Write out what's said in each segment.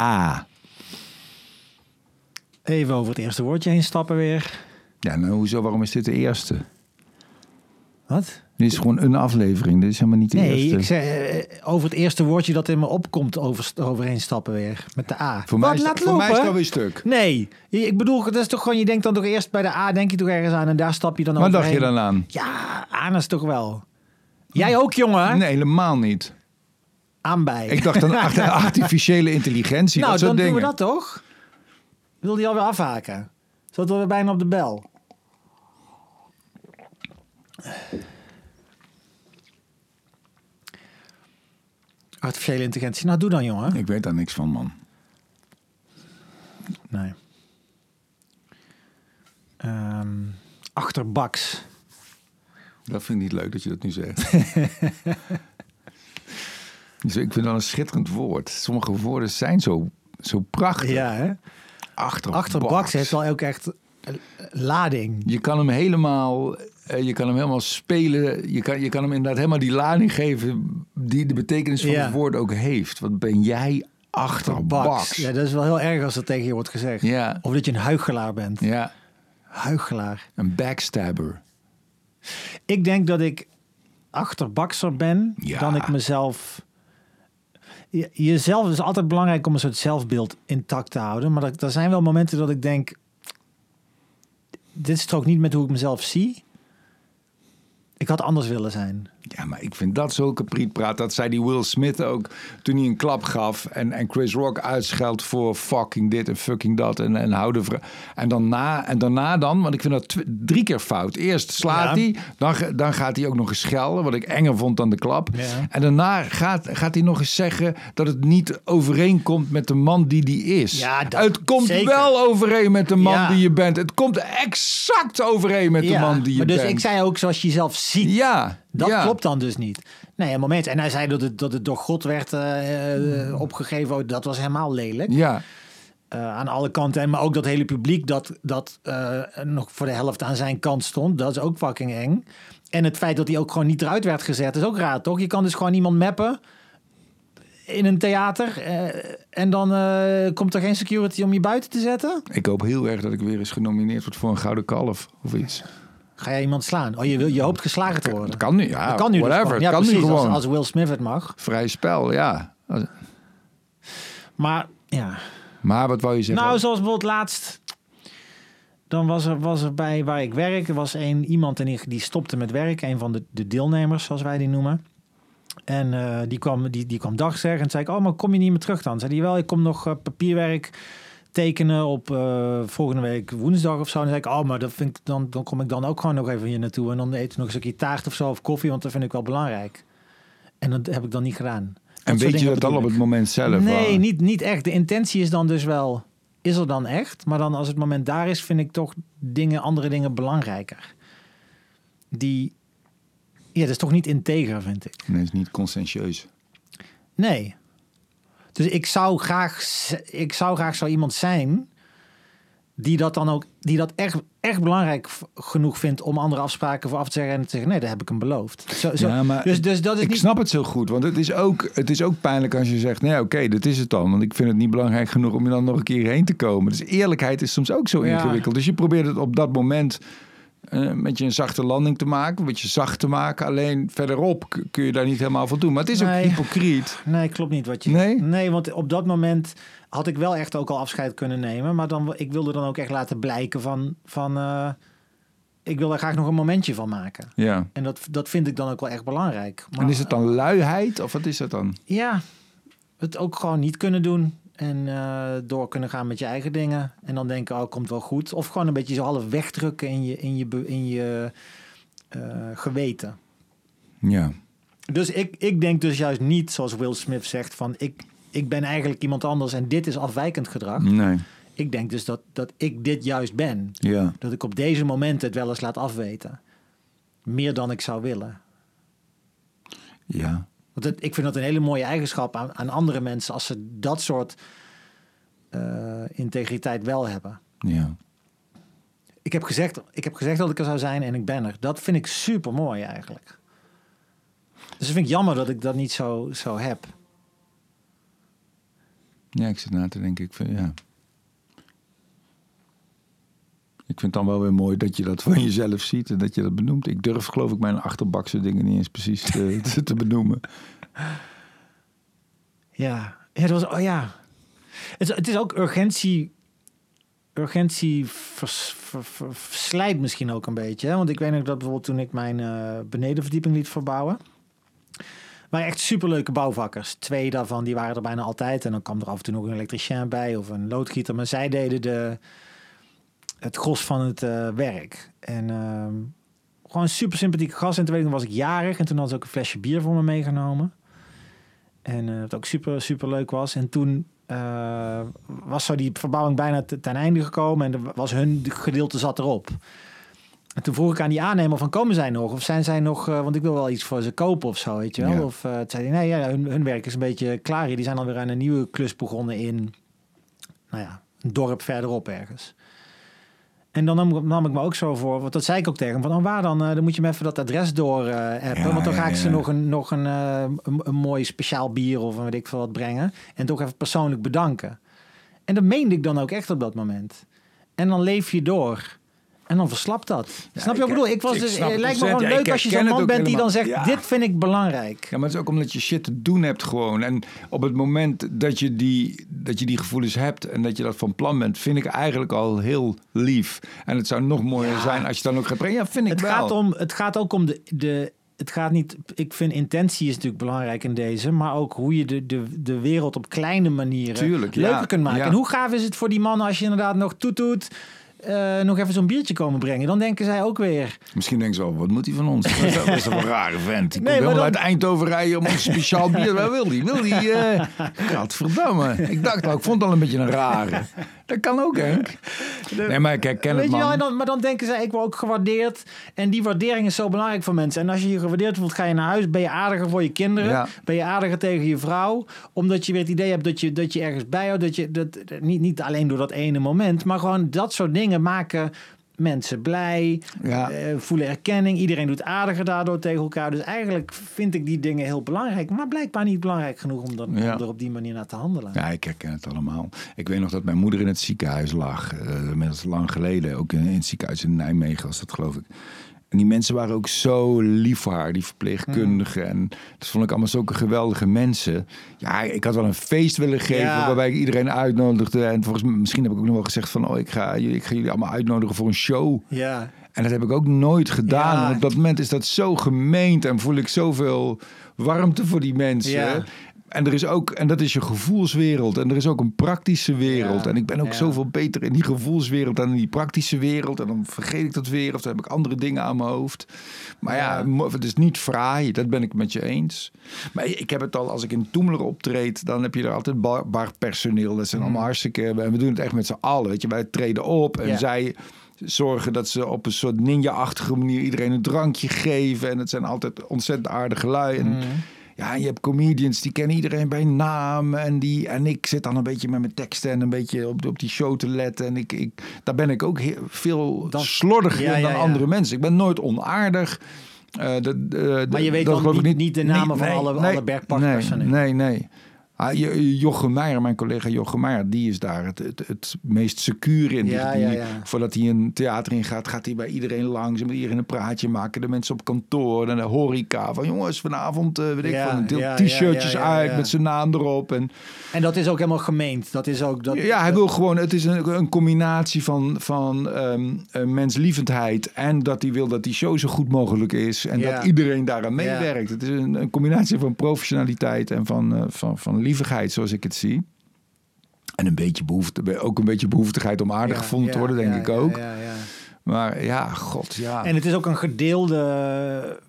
A. Even over het eerste woordje heen stappen weer. Ja, nou hoezo? Waarom is dit de eerste? Wat? Dit is gewoon een aflevering. Dit is helemaal niet de Nee, eerste. ik zei eh, over het eerste woordje dat in me opkomt over, overheen stappen weer. Met de A. Voor, Wat, mij is, voor mij is het lopen? alweer stuk. Nee, ik bedoel, dat is toch gewoon, je denkt dan toch eerst bij de A, denk je toch ergens aan en daar stap je dan Wat overheen. dacht je dan aan? Ja, aan is toch wel. Jij ook, jongen? Nee, helemaal niet. Aan bij. Ik dacht achter- artificiële intelligentie. nou, dat dan doen we dat toch? Wil die alweer afhaken? Zaten we bijna op de bel? Artificiële intelligentie. Nou, doe dan, jongen. Ik weet daar niks van, man. Nee. Ehm, achterbaks. Dat vind ik niet leuk dat je dat nu zegt. dus ik vind dat een schitterend woord. Sommige woorden zijn zo, zo prachtig. Ja, hè? Achterbaks. Achterbaks heeft wel ook echt lading. Je kan hem helemaal, eh, je kan hem helemaal spelen. Je kan, je kan hem inderdaad helemaal die lading geven die de betekenis van Ja. het woord ook heeft. Wat ben jij achterbaks? Ja, dat is wel heel erg als dat tegen je wordt gezegd. Ja. Of dat je een huichelaar bent. Ja, Huichelaar. een backstabber. Ik denk dat ik achterbakser ben Ja. dan ik mezelf... Je- Jezelf is altijd belangrijk om een soort zelfbeeld intact te houden. Maar er- er zijn wel momenten dat ik denk... Dit strookt niet met hoe ik mezelf zie. Ik had anders willen zijn. Ja, maar ik vind dat zulke prietpraat. Dat zei die Will Smith ook toen hij een klap gaf. En, en Chris Rock uitscheldt voor fucking dit en fucking dat. En, en houden En, dan na, en daarna dan, want ik vind dat drie keer fout. Eerst slaat Ja. hij, dan, dan gaat hij ook nog eens schelden. Wat ik enger vond dan de klap. Ja. En daarna gaat, gaat hij nog eens zeggen dat het niet overeenkomt met de man die die is. Ja, dat- het komt zeker. wel overeen met de man Ja. die je bent. Het komt exact overeen met de man die je maar dus bent. ik zei ook zoals je jezelf ziet. ja, Dat ja. klopt dan dus niet. Nee, een moment. En hij zei dat het, dat het door God werd eh, eh, opgegeven. Dat was helemaal lelijk. Ja, Eh, aan alle kanten. En maar ook dat hele publiek dat, dat nog voor de helft aan zijn kant stond. Dat is ook fucking eng. En het feit dat hij ook gewoon niet eruit werd gezet is ook raar, toch? Je kan dus gewoon iemand mappen in een theater. eh, en dan eh, komt er geen security om je buiten te zetten. Ik hoop heel erg dat ik weer eens genomineerd word voor een gouden kalf of iets. Ga jij iemand slaan? Oh, je, wil, je hoopt geslagen te worden. Het kan nu, ja. Dat kan nu dus whatever. Ja, kan precies, nu gewoon. als Will Smith het mag. Vrij spel, ja. Maar ja, Maar wat wou je zeggen? Nou, zoals bijvoorbeeld laatst. Dan was er, was er bij waar ik werk, er was een, iemand en die, die stopte met werk. Een van de, de deelnemers, zoals wij die noemen. En eh, die, kwam, die, die kwam dag zeggen. En zei ik, oh, maar kom je niet meer terug dan? Zei hij wel, ik kom nog eh, papierwerk tekenen op eh, volgende week woensdag of zo. En dan zei ik, oh, maar dat vind ik, dan, dan kom ik dan ook gewoon nog even hier naartoe. En dan eten we nog een stukje taart of zo of koffie, want dat vind ik wel belangrijk. En dat heb ik dan niet gedaan. en weet je dat dan op het moment zelf? Nee, wel? niet, niet echt. De intentie is dan dus wel, is er dan echt. Maar dan als het moment daar is, vind ik toch dingen, andere dingen belangrijker. Die, ja, dat is toch niet integer, vind ik. Nee, het is niet conscientieus. Nee. Dus ik zou graag, ik zou graag zo iemand zijn die dat dan ook, die dat echt, echt belangrijk genoeg vindt om andere afspraken voor af te zeggen en te zeggen, nee, dat heb ik hem beloofd. Zo, zo, Ja, maar dus, dus dat is ik niet. snap het zo goed, want het is ook, het is ook pijnlijk als je zegt, nee, oké, dat is het dan. Want ik vind het niet belangrijk genoeg om er dan nog een keer heen te komen. Dus eerlijkheid is soms ook zo Ja. ingewikkeld. Dus je probeert het op dat moment eh, met je een zachte landing te maken, een beetje zacht te maken. Alleen verderop kun je daar niet helemaal van doen. Maar het is Nee. ook hypocriet. Nee, klopt niet wat je. Nee? Nee, want op dat moment had ik wel echt ook al afscheid kunnen nemen. Maar dan, ik wilde dan ook echt laten blijken van. van eh, ik wil er graag nog een momentje van maken. Ja. En dat, dat vind ik dan ook wel echt belangrijk. Maar, En is het dan luiheid of wat is dat dan? Ja, het ook gewoon niet kunnen doen. En eh, door kunnen gaan met je eigen dingen. En dan denken, oh, komt wel goed. Of gewoon een beetje zo half wegdrukken in je, in je, in je eh, geweten. Ja. Dus ik, ik denk dus juist niet, zoals Will Smith zegt, van ik, ik ben eigenlijk iemand anders en dit is afwijkend gedrag. Nee. Ik denk dus dat, dat ik dit juist ben. Ja. Dat ik op deze momenten het wel eens laat afweten. Meer dan ik zou willen. Ja. Want het- ik vind dat een hele mooie eigenschap aan, aan andere mensen als ze dat soort eh, integriteit wel hebben. Ja. Ik heb, gezegd, ik heb gezegd dat ik er zou zijn en ik ben er. Dat vind ik super mooi eigenlijk. Dus dat vind ik jammer dat ik dat niet zo, zo heb. Ja, ik zit na te denken. Ik vind, ja. Ik vind het dan wel weer mooi dat je dat van jezelf ziet en dat je dat benoemt. Ik durf geloof ik mijn achterbakse dingen niet eens precies te, te, benoemen. Ja, dat was, oh ja. Het, is- het ook urgentie. Urgentie vers, ver- ver- verslijt misschien ook een beetje. Hè? Want ik weet nog dat bijvoorbeeld toen ik mijn eh, benedenverdieping liet verbouwen. waren echt superleuke bouwvakkers. Twee daarvan die waren er bijna altijd. En dan kwam er af en toe nog een elektricien bij of een loodgieter. Maar zij deden de, het gros van het eh, werk. En ehm, gewoon een super sympathieke gast. En toen weet ik, nog, was ik jarig. En toen had ze ook een flesje bier voor me meegenomen. En eh wat ook super, super leuk was. En toen eh, was zo die verbouwing bijna te- ten einde gekomen. En er was hun gedeelte zat erop. En toen vroeg ik aan die aannemer van komen zij nog? Of zijn zij nog, want ik wil wel iets voor ze kopen of zo, weet je wel. Ja. Of toen zei hij, nee, ja, hun, hun werk is een beetje klaar hier. Die zijn alweer aan een nieuwe klus begonnen in, nou ja, een dorp verderop ergens. En dan nam, ik- nam ik me ook zo voor, want dat zei ik ook tegen hem, van oh, waar dan? Eh, dan moet je me even dat adres door eh appen, Ja, want dan ga ja, ik ze ja. nog een, nog een, eh, een, een mooi speciaal bier of een weet ik veel wat brengen. En toch even persoonlijk bedanken. En dat meende ik dan ook echt op dat moment. En dan leef je door. En dan verslapt dat. Ja, snap je wat ik- bedoel? Ik was ik dus, het lijkt me gewoon leuk als je zo'n man bent die dan zegt. Ja. dit vind ik belangrijk. Ja, maar het is ook omdat je shit te doen hebt gewoon. En op het moment dat je, die, dat je die gevoelens hebt en dat je dat van plan bent, vind ik eigenlijk al heel lief. En het zou nog mooier zijn als je dan ook gaat brengen. Ja, vind ik Het wel. gaat, om, het gaat ook om de, de. Het gaat niet. Ik vind intentie is natuurlijk belangrijk in deze. Maar ook hoe je de, de, de wereld op kleine manieren Tuurlijk, ja, leuker kunt maken. ja. En hoe gaaf is het voor die mannen als je inderdaad nog toetoet. Eh nog even zo'n biertje komen brengen. Dan denken zij ook weer. Misschien denken ze wel, wat moet hij van ons? Dat is, een rare vent. Die Nee, komt helemaal dan- uit Eindhoven rijden om een speciaal bier. Wat wil die? Wil die? eh Gadverdamme. Ik dacht al, ik vond het al een beetje een rare. Dat kan ook, Henk. Nee, maar ik herken Weet het, je wel, man. dan, maar dan denken zij, ik word ook gewaardeerd. En die waardering is zo belangrijk voor mensen. En als je je gewaardeerd voelt, ga je naar huis. Ben je aardiger voor je kinderen. Ja. Ben je aardiger tegen je vrouw. Omdat je weer het idee hebt dat je, dat je ergens bijhoudt. Dat je, dat, niet, niet alleen door dat ene moment. Maar gewoon dat soort dingen maken mensen blij. Ja. eh, voelen erkenning. Iedereen doet aardiger daardoor tegen elkaar. Dus eigenlijk vind ik die dingen heel belangrijk. Maar blijkbaar niet belangrijk genoeg om, dan, Ja. om er op die manier naar te handelen. Ja, ik herken het allemaal. Ik weet nog dat mijn moeder in het ziekenhuis lag. inmiddels lang geleden. Ook in, in het ziekenhuis in Nijmegen was dat, geloof ik. En die mensen waren ook zo lief voor haar, die verpleegkundigen. En dat vond ik allemaal zulke geweldige mensen. Ja, ik had wel een feest willen geven Ja. waarbij ik iedereen uitnodigde. En volgens mij, misschien heb ik ook nog wel gezegd van... oh, ik ga, jullie- ik ga jullie allemaal uitnodigen voor een show. Ja. En dat heb ik ook nooit gedaan. Ja. En op dat moment is dat zo gemeend en voel ik zoveel warmte voor die mensen. Ja. En er is ook, en dat is je gevoelswereld. En er is ook een praktische wereld. Ja. En ik ben ook Ja. zoveel beter in die gevoelswereld dan in die praktische wereld. En dan vergeet ik dat weer. Of dan heb ik andere dingen aan mijn hoofd. Maar ja, het is niet fraai. Dat ben ik met je eens. Maar ik heb het al, als ik in Toemler optreed, dan heb je er altijd bar, barpersoneel. Dat zijn allemaal hartstikke. En we doen het echt met z'n allen. Weet je, wij treden op en zij zorgen dat ze op een soort ninja-achtige manier iedereen een drankje geven. En het zijn altijd ontzettend aardige lui. En, Ja, je hebt comedians die kennen iedereen bij naam. En, die, en ik zit dan een beetje met mijn teksten en een beetje op, op die show te letten. En ik, ik, daar ben ik ook heel, veel slordiger Ja, dan ja, andere mensen. Ik ben nooit onaardig. Eh, de- de- Maar je weet dat dan niet- niet de namen van alle- alle bergparkpersoneel. Nee, nee, nee. Ah, Jochem Meijer, mijn collega Jochem Meijer, die is daar het, het, het meest secuur in. Ja, die, ja, ja. Voordat hij een theater in gaat, gaat hij bij iedereen langs. En met iedereen een praatje maken. De mensen op kantoor en de horeca. Van jongens, vanavond eh, weet ik van een deel ja, t-shirtjes uit met zijn naam erop. En En dat is ook helemaal gemeend. Dat is ook dat. ja, hij wil gewoon, het is een, een combinatie van, van eh, menslievendheid en dat hij wil dat die show zo goed mogelijk is en dat iedereen daaraan meewerkt. Het is een, een combinatie van professionaliteit en van, eh, van, van zoals ik het zie. En een beetje behoefte, ook een beetje behoeftigheid om aardig Ja, gevonden te worden, denk ja, ik ook. ja, ja. Maar ja, god, ja. En het is ook een gedeelde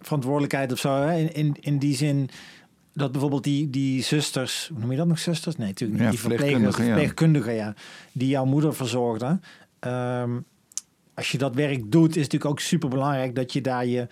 verantwoordelijkheid of zo. Hè? In, in, in die zin dat bijvoorbeeld die, die zusters, hoe noem je dat nog zusters? Nee, natuurlijk niet. Die verpleegkundigen, verpleegkundigen, ja. Die jouw moeder verzorgde. Ehm, als je dat werk doet, is het natuurlijk ook super belangrijk dat je daar je,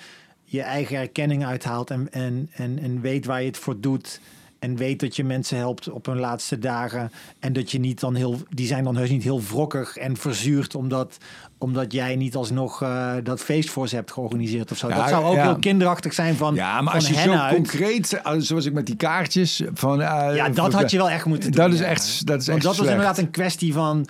je eigen erkenning uithaalt en, en, en, en weet waar je het voor doet. En weet dat je mensen helpt op hun laatste dagen. En dat je niet dan heel, die zijn dan heus niet heel wrokkig en verzuurd omdat, omdat jij niet alsnog uh, dat feest voor ze hebt georganiseerd of zo. Ja, dat zou ook ja. heel kinderachtig zijn van. Ja, maar van als je zo uit. concreet, eh, zoals ik met die kaartjes van... eh, Ja, dat had je wel echt moeten doen. Dat is echt, dat is Want echt dat was inderdaad een kwestie van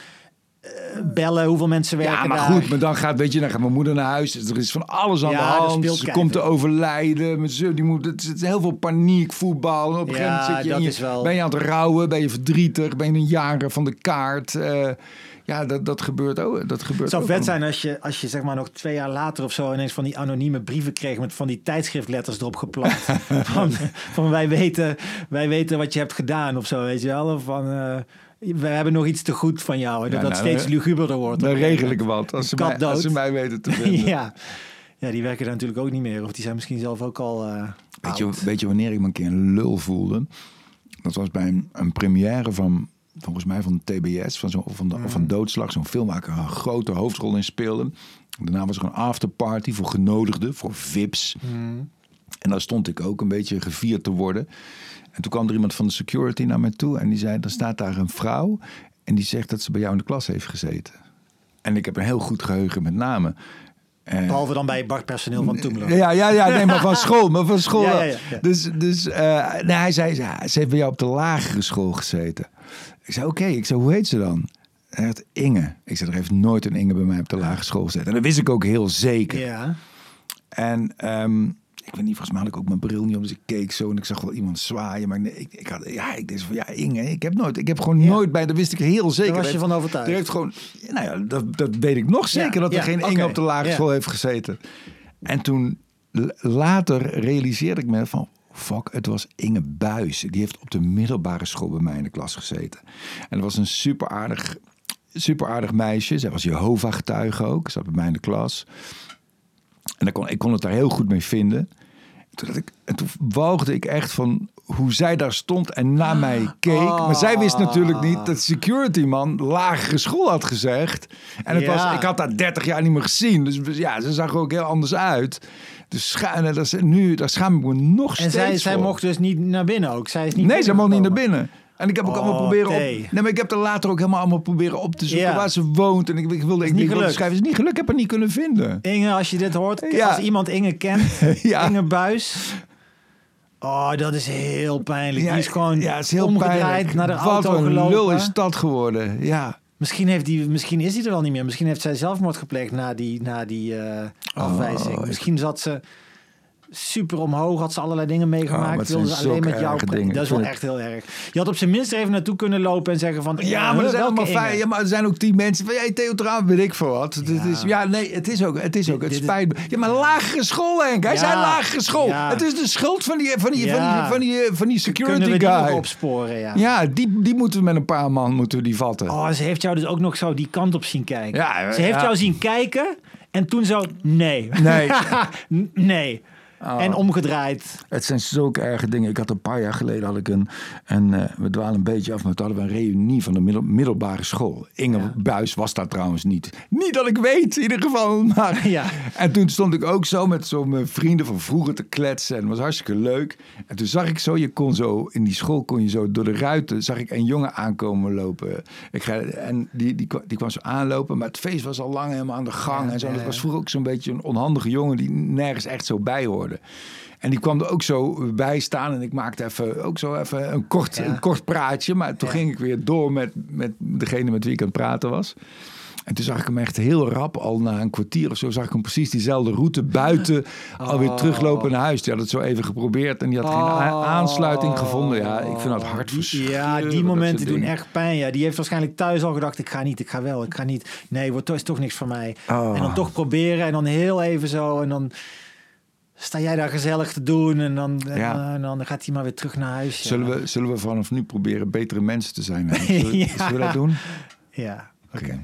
bellen, hoeveel mensen werken Ja, maar daar. goed, maar dan gaat, weet je, dan gaat mijn moeder naar huis. Er is van alles aan Ja, de hand. Ze komt te overlijden. Mijn zus, die moet, het is heel veel paniek, voetbal. En op een gegeven Ja, moment zit je, wel- ben je aan het rouwen, ben je verdrietig, ben je een jager van de kaart. Eh, ja, dat, dat gebeurt ook. Dat gebeurt Het zou ook vet zijn als je, als je zeg maar nog twee jaar later of zo ineens van die anonieme brieven kreeg met van die tijdschriftletters erop geplakt. van, van wij weten, wij weten wat je hebt gedaan of zo, weet je wel. Of van eh, we hebben nog iets te goed van jou. En dat Ja, dat nou, steeds luguberder wordt. Dan regel ik wat. Als ze, mij, als ze mij weten te vinden. ja. ja, die werken daar natuurlijk ook niet meer. Of die zijn misschien zelf ook al eh Weet je, weet je wanneer ik me een keer een lul voelde? Dat was bij een, een première van, volgens mij van TBS, van, zo, van, de, Mhm. van Doodslag. Zo'n film waar ik een grote hoofdrol in speelde. Daarna was er een afterparty voor genodigden, voor VIP's. Mhm. En daar stond ik ook een beetje gevierd te worden. En toen kwam er iemand van de security naar mij toe en die zei: Er staat daar een vrouw en die zegt dat ze bij jou in de klas heeft gezeten. En ik heb een heel goed geheugen met namen. En- Behalve dan bij Bart personeel van Toemler. ja, ja, ja, nee, maar van school. Maar van school. Ja, wel. ja, ja, ja. Dus, dus eh, nee, hij zei, ze heeft bij jou op de lagere school gezeten. Ik zei, oké. Ik zei, hoe heet ze dan? Hij had Inge. Ik zei, er heeft nooit een Inge bij mij op de lagere school gezeten. En dat wist ik ook heel zeker. Ja. En ehm, ik weet niet, volgens mij had ik ook mijn bril niet op. Dus ik keek zo en ik zag wel iemand zwaaien. Maar nee, ik, ik had, ja, ik dacht van, ja, Inge. Ik heb nooit, ik heb gewoon Ja. nooit bij, dat wist ik heel zeker. Daar was je van overtuigd. er heeft gewoon, nou ja, dat, dat weet ik nog zeker, Ja, dat er ja, geen Inge op de lagere school heeft gezeten. En toen later realiseerde ik me van, fuck, het was Inge Buis. Die heeft op de middelbare school bij mij in de klas gezeten. En dat was een super aardig, super aardig meisje. Zij was Jehovah-getuige ook, zat bij mij in de klas. En kon, ik kon het daar heel goed mee vinden. Toen, ik, en toen walgde ik echt van hoe zij daar stond en naar mij keek. Maar zij wist natuurlijk niet dat security man lagere school had gezegd. En het Ja. was, ik had haar 30 jaar niet meer gezien. Dus ja, ze zag er ook heel anders uit. Dus scha en dat is, nu, daar schaam ik me nog En steeds zij, zij mocht dus niet naar binnen ook. Zij is niet Nee, ze mocht niet naar binnen. En ik heb ook Oh, allemaal proberen op. Nee, maar ik heb er later ook helemaal allemaal proberen op te zoeken Ja. waar ze woont. En ik, ik wilde ik niet wilde gelukt. schrijven. Het is niet gelukt. Ik heb haar niet kunnen vinden. Inge, als je dit hoort, Ja. als iemand Inge kent, Ja. Inge Buis. Oh, dat is heel pijnlijk. Die is gewoon ja, het is heel omgedraaid pijnlijk. naar de Wat auto een gelopen. lul is dat geworden. Ja. Misschien, heeft die, misschien is hij er wel niet meer. Misschien heeft zij zelfmoord gepleegd na die, na die eh, afwijzing. ik- Misschien zat ze super omhoog, had ze allerlei dingen meegemaakt. het wilde ze alleen met jou dingen. Dat is wel echt heel erg. Je had op zijn minst even naartoe kunnen lopen en zeggen van... Ja, maar er zijn allemaal fijn. Ja, maar er zijn ook tien mensen van, jij Theotraan, weet ik veel wat. Ja. Het is, ja, nee, het is ook, het is ook, het spijt me. Ja, maar lagere school, Henk. Hij Ja. zei lagere school. Ja. Het is de schuld van die, van die, van Ja. die, van die, van die security Kunnen we die guy. opsporen, ja. Ja, die, die moeten we met een paar man moeten we die vatten. Oh, ze heeft jou dus ook nog zo die kant op zien kijken. Ja, ze heeft ja. jou zien kijken en toen zo, nee. Nee. Nee. Oh. En omgedraaid. Het zijn zulke erge dingen. Ik had een paar jaar geleden had ik een, en eh, we dwalen een beetje af, maar toen hadden we een reunie van de middel- middelbare school. Inge Ja. Buis was daar trouwens niet. Niet dat ik weet, in ieder geval. Maar. Ja. En toen stond ik ook zo met zo mijn vrienden van vroeger te kletsen. En het was hartstikke leuk. En toen zag ik zo, je kon zo, in die school kon je zo door de ruiten, zag ik een jongen aankomen lopen. Ik ga, en die, die, die kwam zo aanlopen, maar het feest was al lang helemaal aan de gang. Ja, en zo. En dat was vroeger ook zo'n beetje een onhandige jongen die nergens echt zo bij hoorde. En die kwam er ook zo bij staan. En ik maakte even, ook zo even een kort, Ja. een kort praatje. Maar toen Ja. ging ik weer door met, met degene met wie ik aan het praten was. En toen zag ik hem echt heel rap, al na een kwartier of zo, zag ik hem precies diezelfde route buiten alweer Oh. teruglopen naar huis. Die had het zo even geprobeerd en die had geen Oh. aansluiting gevonden. Ja, ik vind dat hartverscheurend. Ja, die momenten doen echt pijn. Ja. Die heeft waarschijnlijk thuis al gedacht, ik ga niet, ik ga wel, ik ga niet. Nee, wordt is toch niks voor mij. Oh. En dan toch proberen en dan heel even zo en dan sta jij daar gezellig te doen en dan, en, Ja. dan- en dan gaat hij maar weer terug naar huis. ja. Zullen, we, zullen we vanaf nu proberen betere mensen te zijn? Zullen, we- Ja. zullen we dat doen? Ja, oké. Oké.